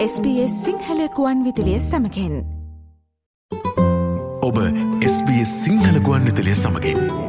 SBS සිංහලකුවන් විදිලිය සමකෙන් ඔබ SBS සිංහලකුවන් විතලිය සමගින්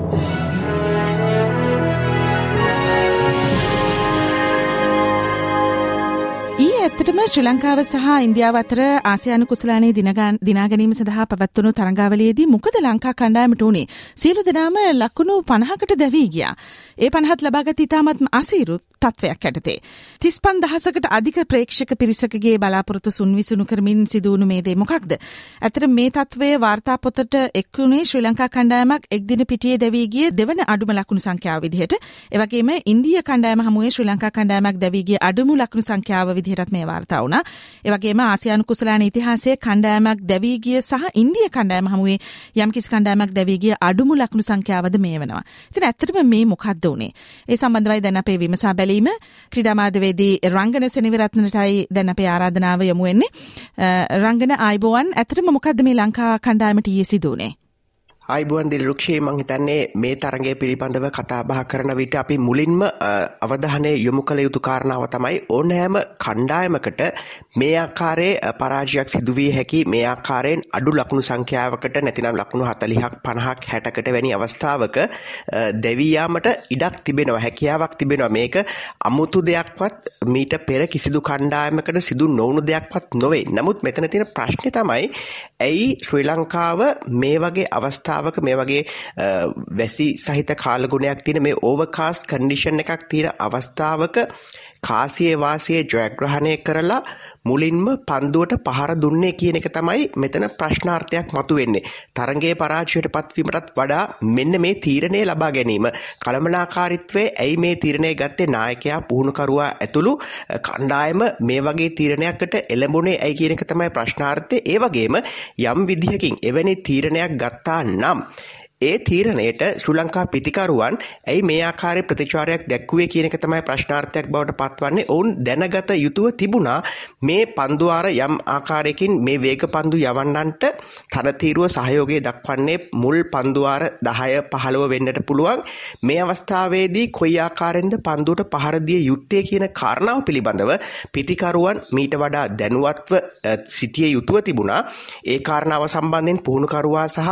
ඇත්තටම ශ්‍රී ලංකාව සහ ඉන්දියාව අතර ආසියානු කුසලානේ දිනාගැනීම සඳහා පවත්වනු තරංගාවලයේදී මොකද ලංකා කණ්ඩායමට වුණේ සියලු දෙනාම ලකුණු පණහකට දැවී ගියා. ඒ පණහත් ලබාගත ඉතාමත්ම අසීරුත් තත්වයක් ඇටතේ. තිස්පන් දහසකට අධික ප්‍රේක්ෂක පිරිසකගේ බලාපොරොත්තු සුන්විසුණු කරමින් සිදුවුණු මේ දේ මොකක්ද. ඇතර මේ තත්වය වාර්තා පොතට එක්වුණේ ශ්‍රී ලංකා කණ්ඩායමක් එක්දින පිටියේ දැවීගිය දෙවන අඩුම ලකුණු සංඛ්‍යාව විදිහට එවගේම ඉන්දිය කණ්ඩායම හමුවේ ශ්‍රී ලංකා කණ්ඩායමක් දැවීගිය අඩුමු ලකුණු සංඛ්‍යාව විදිහටත් මේ වාර්තා වුණා. එවගේම ආසියානු කුසලාන ඉතිහාසයේ කණ්ඩායමක් දැවීගිය සහ ඉන්දිය කණ්ඩායම හමුවේ යම්කිසි කණ්ඩායමක් දැවීගිය අඩුමු ලකුණු සංඛ්‍යාවද මේ වෙනවා. ඉතින් ඇත්තටම මේ මොකක්ද උනේ? ඒ සම්බන්ධවයි දැන් අපේ විමසා බැලීම බැලීම ක්‍රීඩාමාධවේදී රංගන සෙනවිරත්නටයි දැන් අපේ ආරාධනාව යොමු වෙන්නේ රංගන ආයිබෝවන් ඇත්තටම මොකද්ද මේ ලංකා කණ්ඩායමට ඊයේ සිදුවුනේ අයිබුවන් දිල්රුක්ෂයේ මං හිතන්නේ මේ තරගේ පිළිබඳව කතාබහ කරන විට අපි මුලින්ම අවධානය යොමු කළ යුතු කාරණාව තමයි ඕනෑම කණ්ඩායමකට මේ ආකාරයේ පරාජයක් සිදුවිය හැකි මේ ආකාරයෙන් අඩු ලකුණු සංඛ්‍යාවකට නැතිනම් ලකුණු හතලිහක් පණහක් හැටකට වැනි අවස්ථාවක දැවීයාමට ඉඩක් තිබෙනවා හැකියාවක් තිබෙනවා. මේක අමුතු දෙයක්වත් මීට පෙර කිසිදු කණ්ඩායමකට සිදු නොවුණු දෙයක්වත් නොවේ. නමුත් මෙතන තියෙන ප්‍රශ්නය තමයි ඇයි ශ්‍රී ලංකාව මේ වගේ අවස්ථාව අවස්ථාවක මේ වගේ වැසි සහිත කාලගුණයක් තියෙන මේ ඕවර්කාස්ට් කන්ඩිෂන් එකක් තියෙන අවස්ථාවක කාසියේ වාසියේ ජයග්‍රහණය කරලා මුලින්ම පන්දුවට පහර දුන්නේ කියන එක තමයි මෙතන ප්‍රශ්නාර්ථයක් මතුවෙන්නේ. තරඟයේ පරාජයට පත්වීමටත් වඩා මෙන්න මේ තීරණය ලබා ගැනීම. කළමනාකාරීත්වයේ ඇයි මේ තීරණය ගත්තේ නායකයා පුහුණුකරුවා ඇතුළු කණ්ඩායම මේ වගේ තීරණයකට එළඹුණේ ඇයි කියන එක තමයි ප්‍රශ්නාර්ථය. ඒ වගේම යම් විදිහකින් එවැනි තීරණයක් ගත්තා නම් ඒ තීරණයට ශ්‍රී ලංකා පිතිකරුවන් ඇයි මේ ආකාරයේ ප්‍රතිචාරයක් දැක්වුවේ කියන එක තමයි ප්‍රශ්නාර්ථයක් බවට පත්වන්නේ. ඔවුන් දැනගත යුතුව තිබුණා මේ පන්දුවාර යම් ආකාරයකින් මේ වේග පන්දු යවන්නන්ට තරතීරුව සහයෝගය දක්වන්නේ මුල් පන්දුවාර 10 15 වෙන්නට පුළුවන්. මේ අවස්ථාවේදී කොයි ආකාරයෙන්ද පන්දුවට පහර දිය යුත්තේ කියන කාරණාව පිළිබඳව පිතිකරුවන් මීට වඩා දැනුවත්ව සිටිය යුතුව තිබුණා. ඒ කාරණාව සම්බන්ධයෙන් පුහුණුකරුවා සහ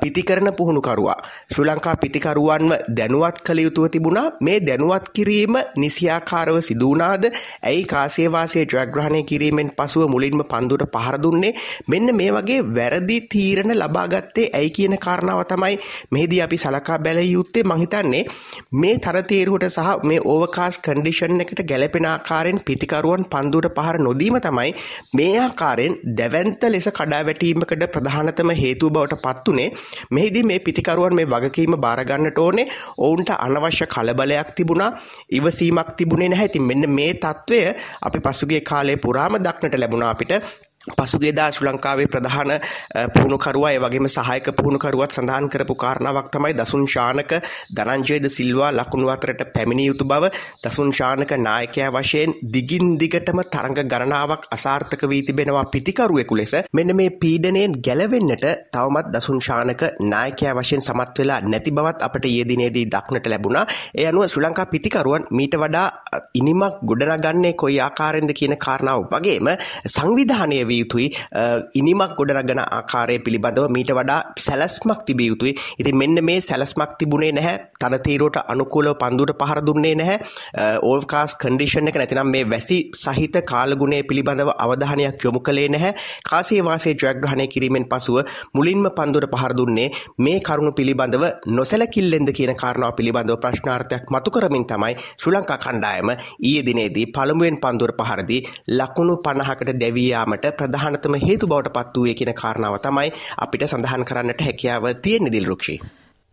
පිතිකරන පුහුණු පුහුණුකරුවා. ශ්‍රී ලංකා පිතිකරුවන්ව දැනුවත් කළ යුතුව තිබුණා. මේ දැනුවත් කිරීම නිසියාකාරව සිදුවනාද ඇයි කාසේවාසය ජයග්‍රහණය කිරීමෙන් පසුව මුලින්ම පන්දුට පහර දුන්නේ? මෙන්න මේ වගේ වැරදි තීරණ ලබාගත්තේ ඇයි කියන කාරණාව තමයි මෙහිදී අපි සලකා බැල යුත්තේ. මහිතන්නේ මේ තරතේරුවට සහ මේ ඕවකාස් කන්ඩිෂන් එකට ගැලපෙන ආකාරයෙන් පිතිකරුවන් පන්දුට පහර නොදීම තමයි මේ ආකාරයෙන් දැවන්ත ලෙස කඩා වැටීමකට ප්‍රධානතම හේතුව බවට පත්වනේ මෙහිදී මේ පිතිකරුවන් මේ වගකීම බාරගන්නට ඕනේ. ඔවුන්ට අනවශ්‍ය කලබලයක් තිබුණා. ඉවසීමක් තිබුණේ නැහැ. ඉතින් මෙන්න මේ తත්වය අපි පසුගිය කාලේ පුරාම දක්නට ලැබුණා අපිට. පසුගේදා ශ්‍රී ලංකාවේ ප්‍රධාන පුහුණුකරුවා ඒ වගේම සහායක පුහුණුකරුවත් සඳහන් කරපු කාරණාවක් තමයි දසුන් ශානක ධනංජයද සිල්වා ලකුණු අතරට පැමිණිය යුතු බව. දසුන් ශානක නායකයා වශයෙන් දිගින් දිගටම තරඟ ගණනාවක් අසාර්ථක වී තිබෙනවා පිතිකරුවෙකු ලෙස. මෙන්න මේ පීඩනයෙන් ගැලවෙන්නට තවමත් දසුන් ශානක නායකයා වශයෙන් සමත් වෙලා නැති බවත් අපට ඊයේ දිනේදී දක්නට ලැබුණා. ඒ අනුව ශ්‍රී ලංකා පිතිකරුවන් මීට වඩා ඉනිමක් ගොඩනගන්නේ කොයි ආකාරයෙන්ද කියන කාරණාව වගේම සංවිධානය විය යුතුයි. ඉනිමක් ගොඩනගන ආකාරය පිළිබඳව මීට වඩා සැලස්මක් තිබිය යුතුයි. ඉතින් මෙන්න මේ සැලස්මක් තිබුණේ නැහැ. තනතීරුවට අනුකූලව පන්දුවට පහර දුන්නේ නැහැ. ඕල්කාස් කන්ඩිෂන් එක නැතිනම් මේ වැසි සහිත කාලගුණය පිළිබඳව අවධානයක් යොමු කළේ නැහැ. කාසිය වාසයේ ජයග්‍රහණය කිරීමෙන් පසුව මුලින්ම පන්දුවට පහර දුන්නේ මේ කරුණු පිළිබඳව නොසැලකිල්ලෙන්ද කියන කාරණාව පිළිබඳව ප්‍රශ්නාර්ථයක් මතු කරමින් තමයි ශ්‍රී ලංකා කණ්ඩායම ඊයේ දිනේදී පළමුවෙන් පන්දුවට පහරදී ලකුණු 50කට දැවී යාමට ප්‍රධානතම හේතු බවට පත් වූයේ කියන කාරණාව තමයි අපිට සඳහන් කරන්නට හැකියාව තියෙන්නේ දිල්රුක්ෂී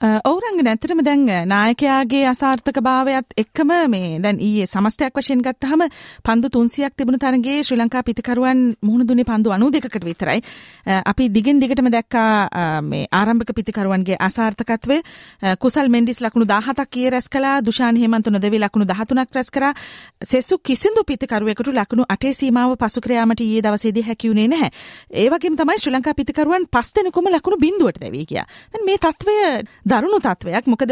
ඔවුරංග නැතරම දැන් නායකයාගේ අසාර්ථක භාවයත් එක්කම මේ දැන් ඊයේ සමස්තයක් වශයෙන් ගත්තහම පන්දු තුන්සියක් තිබුණු තරගේ ශ්‍රී ලංකා පිතිකරුවන් මුහුණ දුන්නේ පන්දු අනු දෙකට විතරයි. අපි දිගින් දිගටම දැක්කා මේ ආරම්භක පිතිකරුවන්ගේ අසාර්ථකත්වය කුසල් මෙන්ඩිස් ලකුණු 17ක් කිය රැස් කළා දුෂාන් හේමන්ත නොදෙවි ලකුණු 13ක් රැස් කරා සෙසු කිසිදු පිතිකරුවෙකුට ලකුණු 8 සීමාව පසු කර යාමට ඊයේ දවසේදී හැකි වුණේ නැහැ. ඒ වගේම තමයි ශ්‍රී ලංකා පිතිකරුවන් පස් දෙනෙකුම ලකුණු බිඳුවට දැවී ගියා. දැන් මේ తත්වය දරුණු තත්වයක් මොකද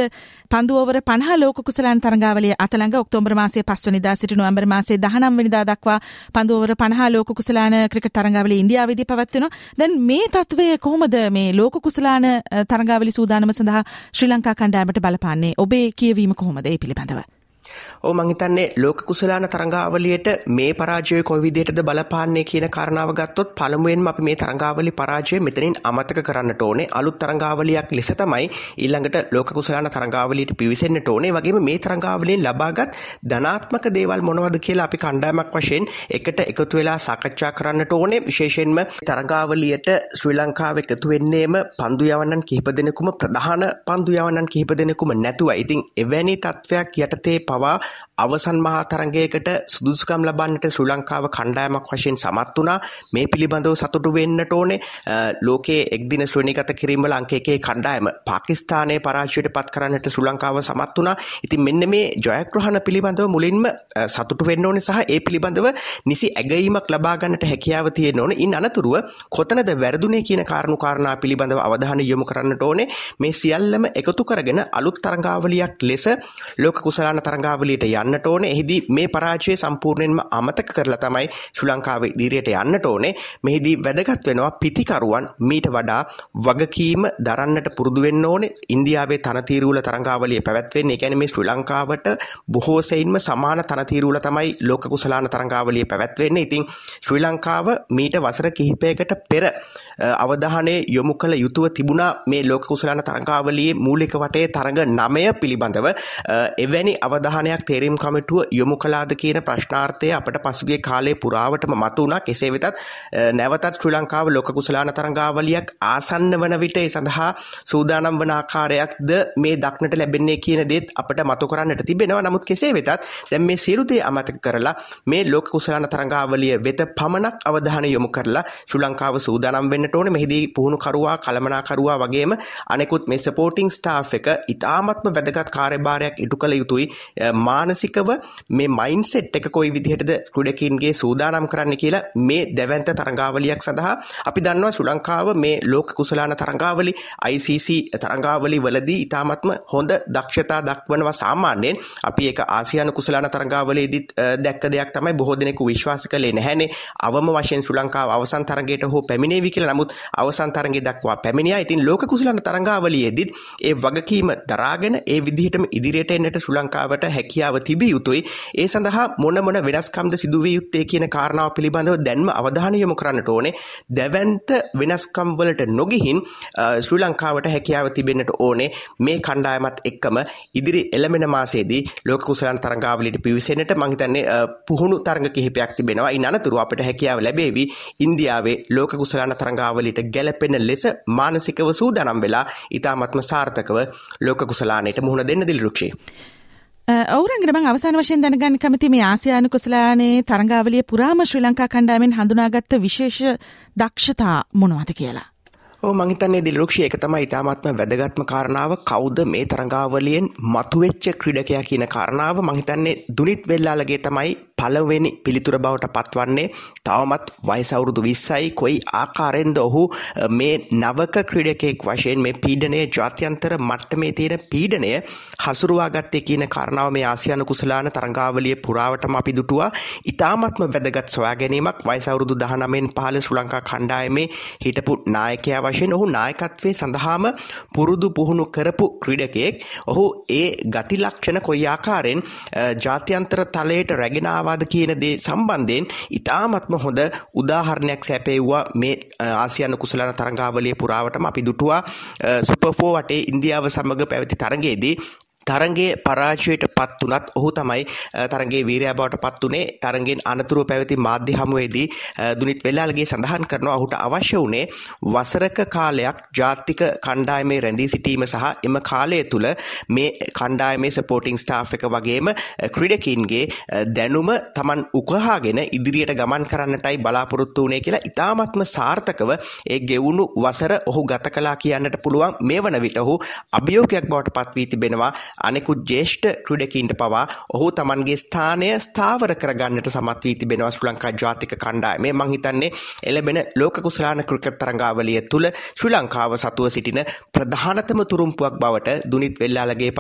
පන්දුවවර පණහ ලෝක කුසලාන් තරඟාවලිය අතළඟ ඔක්තෝබර් මාසයේ පස්වනිදා සිට නොවැම්බර් මාසයේ 19 වෙනිදා දක්වා පන්දුවවර පණහ ලෝක කුසලාන ක්‍රිකට් තරඟාවලිය ඉන්දියාවේදී පැවැත්වෙනවා. දැන් මේ තත්වය කොහොමද මේ ලෝක කුසලාන තරඟාවලි සූදානම සඳහා ශ්‍රී ලංකා කණ්ඩායමට බලපාන්නේ? ඔබේ කියවීම කොහොමද ඒ පිළිබඳව? ඕ මංහිතන්නේ ලෝක කුසලාන තරංගාවලියට මේ පරාජය කොයි විදිහටද බලපාන්නේ කියන කාරණාව ගත්තොත් පළමුවෙන්ම අපි මේ තරංගාවලි පරාජය මෙතනින් අමතක කරන්නට ඕනේ. අලුත් තරංගාවලියක් ලෙස තමයි ඊළඟට ලෝක කුසලාන තරංගාවලියට පිවිසෙන්නට ඕනේ. වගේම මේ තරංගාවලියෙන් ලබාගත් ධනාත්මක දේවල් මොනවද කියලා අපි කණ්ඩායමක් වශයෙන් එකට එකතු වෙලා සාකච්ඡා කරන්නට ඕනේ. විශේෂයෙන්ම තරංගාවලියට ශ්‍රී ලංකාව එකතු වෙන්නේම පන්දු යවන්නන් කිහිප දෙනෙකුම ප්‍රධාන පන්දු යවන්නන් කිහිප දෙනෙකුම නැතුව. ඉතින් එවැනි තත්ත්වයක් යටතේ පවා අවසන් මහා තරගයකට සුදුසුකම් ලබන්නට ශ්‍රී ලංකාව කණ්ඩායමක් වශයෙන් සමත් වුණා මේ පිළිබඳව සතුටු වෙන්නට ඕනේ ලෝකයේ එක්දින ශ්‍රේණිගත කිරීම වල අංක එකේ කණ්ඩායම පාකිස්තානයේ පරාජයට පත් කරන්නට ශ්‍රී ලංකාව සමත් වුණා. ඉතින් මෙන්න මේ ජයග්‍රහණ පිළිබඳව මුලින්ම සතුටු වෙන්න ඕනේ සහ ඒ පිළිබඳව නිසි ඇගයීමක් ලබා ගන්නට හැකියාව තියෙන්න ඕනේ. ඉන් අනතුරුව කොතනද වැරදුනේ කියන කාරණු කාරණා පිළිබඳව අවධානය යොමු කරන්නට ඕනේ. මේ සියල්ලම එකතු කරගෙන අලුත් තරඟාවලියක් ලෙස ලෝක කුසලාන තරඟාවලියට යන්නට ඕනේ. එහිදී මේ පරාජය සම්පූර්ණයෙන්ම අමතක කරලා තමයි ශ්‍රී ලංකාව ඉදිරියට යන්නට ඕනේ. මෙහිදී වැදගත් වෙනවා පිතිකරුවන් මීට වඩා වගකීම දරන්නට පුරුදු වෙන්න ඕනේ. ඉන්දියාවේ තනතිරුවල තරඟාවලිය පැවැත්වෙන්නේ. ඒ කියන්නේ මේ ශ්‍රී ලංකාවට බොහෝ සෙයින්ම සමාන තනතිරුවල තමයි ලෝක කුසලාන තරඟාවලිය පැවැත්වෙන්නේ. ඉතින් ශ්‍රී ලංකාව මීට වසර කිහිපයකට පෙර අවධානය යොමු කළ යුතුව තිබුණා මේ ලෝක කුසලාන තරඟාවලියේ මූලික වටේ තරඟ නමය පිළිබඳව. එවැනි අවධානයක් තේරීම් කමිටුව යොමු කලාද කියන ප්‍රශ්නාර්ථය අපට පසුගේ කාලේ පුරාවටම මතු වුණා කෙසේ වෙතත් නැවතත් ශ්‍රී ලංකාව ලෝක කුසලාන තරඟාවලියක් ආසන්න වන විට ඒ සඳහා සූදානම් වන ආකාරයක්ද මේ දක්නට ලැබෙන්නේ කියන දේත් අපට මතු කරන්නට තිබෙනවා. නමුත් කෙසේ වෙතත් දැන් මේ සියලු දේ අමතක කරලා මේ ලෝක කුසලාන තරඟාවලිය වෙත පමණක් අවධානය යොමු කරලා ශ්‍රී ලංකාව සූදානම් වෙන්නට ඕනේ. මෙහිදී පුහුණු කරුවා කළමනාකරුවා වගේම අනෙකුත් මේ සපෝටිං ස්ටාෆ් එක ඉතාමත්ම වැදගත් කාර්යභාරයක් ඉටු කළ යුතුයි. මානසිකව මේ මයින්සෙට් එක කොයි විදිහටද ක්‍රඩකින්ගේ සූදානම් කරන්න කියලා මේ දැවන්ත තරංගාවලියක් සඳහා අපි දන්නවා. ශ්‍රී ලංකාව මේ ලෝක කුසලාන තරංගාවලි ICC තරංගාවලි වලදී ඉතාමත්ම හොඳ දක්ෂතා දක්වනවා සාමාන්‍යයෙන්. අපි ඒක ආසියානු කුසලාන තරංගාවලේදීත් දැක්ක දෙයක් තමයි. බොහෝ දෙනෙකු විශ්වාස කළේ නැහැනේ. අවම වශයෙන් ශ්‍රී ලංකාව අවසන් තරගයට හෝ පැමිණේවි කියලා. නමුත් අවසන් තරගයේ දක්වා පැමිණියා. ඉතින් ලෝක කුසලාන තරංගාවලියේදීත් ඒ වගකීම දරාගෙන ඒ විදිහටම ඉදිරියට එන්නට ශ්‍රී ලංකාවට හැකියාව තිබිය යුතුයි. ඒ සඳහා මොන මොන වෙනස්කම්ද සිදුවිය යුත්තේ කියන කාරණාව පිළිබඳව දැන්ම අවධානය යොමු කරන්නට ඕනේ. දැවැන්ත වෙනස්කම් වලට නොගිහින් ශ්‍රී ලංකාවට හැකියාව තිබෙන්නට ඕනේ මේ කණ්ඩායමත් එක්කම ඉදිරි එළමෙන මාසයේදී ලෝක කුසලාන තරඟාවලියට පිවිසෙන්නට මම හිතන්නේ පුහුණු තරඟ කිහිපයක් තිබෙනවා. ඉන් අනතුරු අපිට හැකියාව ලැබේවි ඉන්දියාවේ ලෝක කුසලාන තරඟාවලියට ගැලපෙන ලෙස මානසිකව සූදානම් වෙලා ඉතාමත්ම සාර්ථකව ලෝක කුසලානයට මුහුණ දෙන්න දිලිරුක්ෂේ. ඔවුරංගන බං අවසාන වශයෙන් දැනගන්න කැමති මේ ආසියානු කුසලානේ තරඟාවලිය පුරාම ශ්‍රී ලංකා කණ්ඩායමෙන් හඳුනාගත්ත විශේෂ දක්ෂතා මොනවද කියලා. ඕ මංහිතන්නේ දිලරුක්ෂය එක තමයි ඉතාමත්ම වැදගත්ම කාරණාව කෞද මේ තරඟාවලියෙන් මතුවෙච්ච ක්‍රඩකයා කියන කාරණාව මහිතන්නේ දුනිත් වෙල්ලාලගේ තමයි පළවෙනි පිළිතුර බවට පත්වන්නේ තවමත් වයසවුරුදු විස්සයි. කොයි ආකාරෙන්ද ඔහු මේ නවක ක්‍රඩකෙක් වශයෙන් මේ පීඩනය ජාත්‍යන්තර මට්ටමේ තියෙන පීඩනය හසුරුවා ගත්තේ කියන කාරණාව මේ ආසියන කුසලාන තරංගාවලිය පුරාවටම අපි දුටුවා. ඉතාමත්ම වැදගත් සොයා ගැනීමක් වයසවුරුදු දහනමෙන් පහල ශ්‍රලංකා කණ්ඩායමේ හිටපු නායකයා වශයෙන් ඔහු නායකත්වය සඳහාම පුරුදු පුහුණු කරපු ක්‍රඩකෙක් ඔහු ඒ ගතිලක්ෂණ කොයි ආකාරෙන් ජාත්‍යන්තර තලයට රැගෙනාව මොනවාද කියන දේ සම්බන්ධයෙන් ඉතාමත්ම හොඳ උදාහරණයක් සැපෙව්වා මේ ආසියන කුසලන තරංගාවලිය පුරාවටම. අපි දුටුවා සුපෆෝ වටේ ඉන්දියාව සමඟ පැවති තරගයේදී තරගේ පරාජයට පත් වනත් ඔහු තමයි තරගේ වීරයා බවට පත් වනේ තරගෙන් අනතුරුව පැවති මාධ්‍ය හමුවේදී දුනිත් වෙල්ලාලගේ සඳහන් කරනවා ඔහුට අවශ්‍ය වනේ වසරක කාලයක් ජාතික කණ්ඩායමේ රැඳී සිටීම සහ එම කාලය තුළ මේ කණ්ඩායමේ සපෝටිං ස්ටාෆ් එක වගේම ක්‍රඩකින්ගේ දැනුම තමන් උකහාගෙන ඉදිරියට ගමන් කරන්නටයි බලාපොරොත්තු වනේ කියලා ඉතාමත්ම සාර්ථකව ඒ ගෙවුණු වසර ඔහු ගත කලා කියන්නට පුළුවන්. මේ වන විට ඔහු අභියෝකයක් බවට පත්වී තිබෙනවා. අනෙකුත් ජේෂ්ඨ ක්‍රීඩකීන්ට පවා ඔහු තමන්ගේ ස්ථානය ස්ථාවර කරගන්නට සමත් වී තිබෙනවා ශ්‍රී ලංකා ජාතික කණ්ඩායමේ මං හිතන්නේ එළබෙන ලෝක කුසලාන ක්‍රිකට් තරඟාවලිය තුල ශ්‍රී ලංකාව සතුව සිටින ප්‍රධානතම තුරුම්පුවක් බවට දුනිත් වෙල්ලාලගේ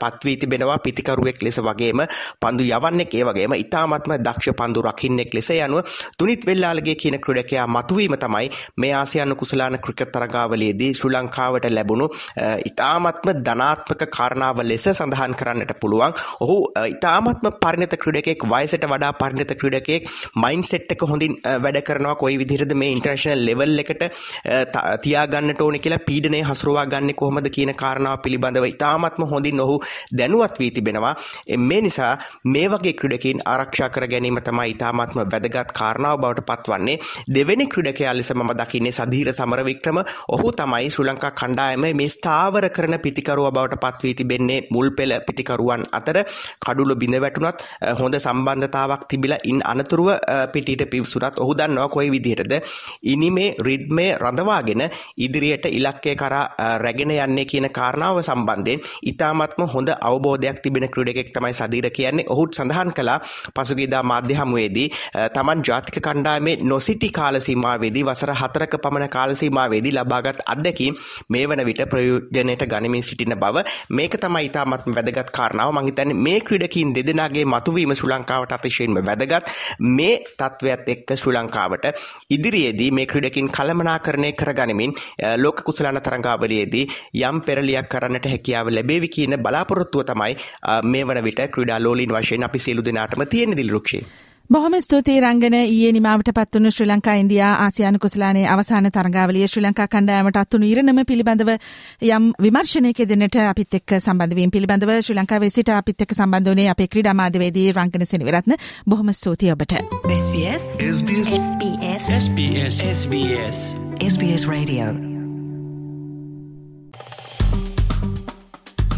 පත්වී තිබෙනවා පිතිකරුවෙක් ලෙස වගේම පන්දු යවන්නෙක් ඒ වගේම ඉතාමත්ම දක්ෂ පන්දු රකින්නෙක් ලෙස යනුව දුනිත් වෙල්ලාලගේ කියන ක්‍රීඩකයා මතුවීම තමයි මේ ආසියානු කුසලාන ක්‍රිකට් තරගාවලියේදී ශ්‍රී ලංකාවට ලැබුණු ඉතාමත්ම ධනාත්මක කාරණාව ලෙස සඳහන් කරන්නට පුළුවන්. ඔහු ඉතාමත්ම පරිණත ක්‍රීඩකයෙක් වයසට වඩා පරිණත ක්‍රීඩකයෙක් මයින්ඩ්සෙට් එක හොඳින් වැඩ කරනවා කොයි විදිහටද මේ ඉන්ටර්නැෂනල් ලෙවල් එකට තියාගන්නට ඕනේ කියලා පීඩනය හසුරුවා ගන්නේ කොහොමද කියන කාරණාව පිළිබඳව ඉතාමත්ම හොඳින් ඔහු දැනුවත් වී තිබෙනවා. මේ නිසා මේ වගේ ක්‍රීඩකයින් ආරක්ෂා කර ගැනීම තමයි ඉතාමත්ම වැදගත් කාරණාව බවට පත්වන්නේ. දෙවෙනි ක්‍රීඩකයා ලෙස මම දකින්නේ සධීර සමරවික්‍රම. ඔහු තමයි ශ්‍රී ලංකා කණ්ඩායම මේ ස්ථාවර කරන පිතිකරුවා බවට පත්වී තිබෙන්නේ මුල් පෙළ පිතිකරුවන් අතර කඩුළු බිඳ වැටුණත් හොඳ සම්බන්ධතාවක් තිබිලා ඉන් අනතුරුව පිටිට පිවිසුනත් ඔහු දන්නවා කොයි විදිහටද. ඉනිමේ රිද්මේ රඳවාගෙන ඉදිරියට ඉලක්කය කරා රැගෙන යන්නේ කියන කාරණාව සම්බන්ධයෙන් ඉතාමත්ම හොඳ අවබෝධයක් තිබෙන ක්‍රීඩකෙක් තමයි සදීර කියන්නේ. ඔහුත් සඳහන් කළා පසුගියදා මාධ්‍ය හමුවේදී තමන් ජාතික කණ්ඩායමේ නොසිටි කාල සීමාවේදී වසර හතරක පමණ කාල සීමාවේදී ලබාගත් අත්දැකීම් මේ වන විට ප්‍රයෝජනයට ගනිමින් සිටින බව. මේක තමයි ඉතාමත්ම වැදගත් කාරණාව. මං හිතන්නේ මේ ක්‍රීඩකීන් දෙදෙනාගේ මතුවීම ශ්‍රී ලංකාවට අතිශයින්ම වැදගත්. මේ තත්ත්වයක් එක්ක ශ්‍රී ලංකාවට ඉදිරියේදී මේ ක්‍රීඩකින් කළමනාකරණය කරගනිමින් ලෝක කුසලාන තරඟාවලියේදී යම් පෙරලියක් කරන්නට හැකියාව ලැබේවි කියන බලාපොරොත්තුව තමයි මේ වන විට ක්‍රීඩා ලෝලීන් වශයෙන් අපි සියලු දෙනාටම තියෙන දිලිරුක්ෂේ බොහොම ස්තුතියි රංගන ඊයේ නිමාවට පත්වුණු ශ්‍රී ලංකා ඉන්දයා ආසියානු කුසලානේ අවසාන තරඟාවලිය ශ්‍රී ලංකා කණ්ඩායමට අත්වුණු ඉරණම පිළිබඳව යම් විමර්ශනයක දෙන්නට අපිත් එක්ක සම්බන්ධ වීම පිළිබඳව ශ්‍රී ලංකාවේ සිට අපිත් එක්ක සම්බන්ධ වුණේ අපේ ක්‍රීඩා මාධ්‍යවේදී රංගන සෙනවිරත්න බොහොම ස්තුතියි ඔබට SBS SBS SBS SBS SBS SBS Radio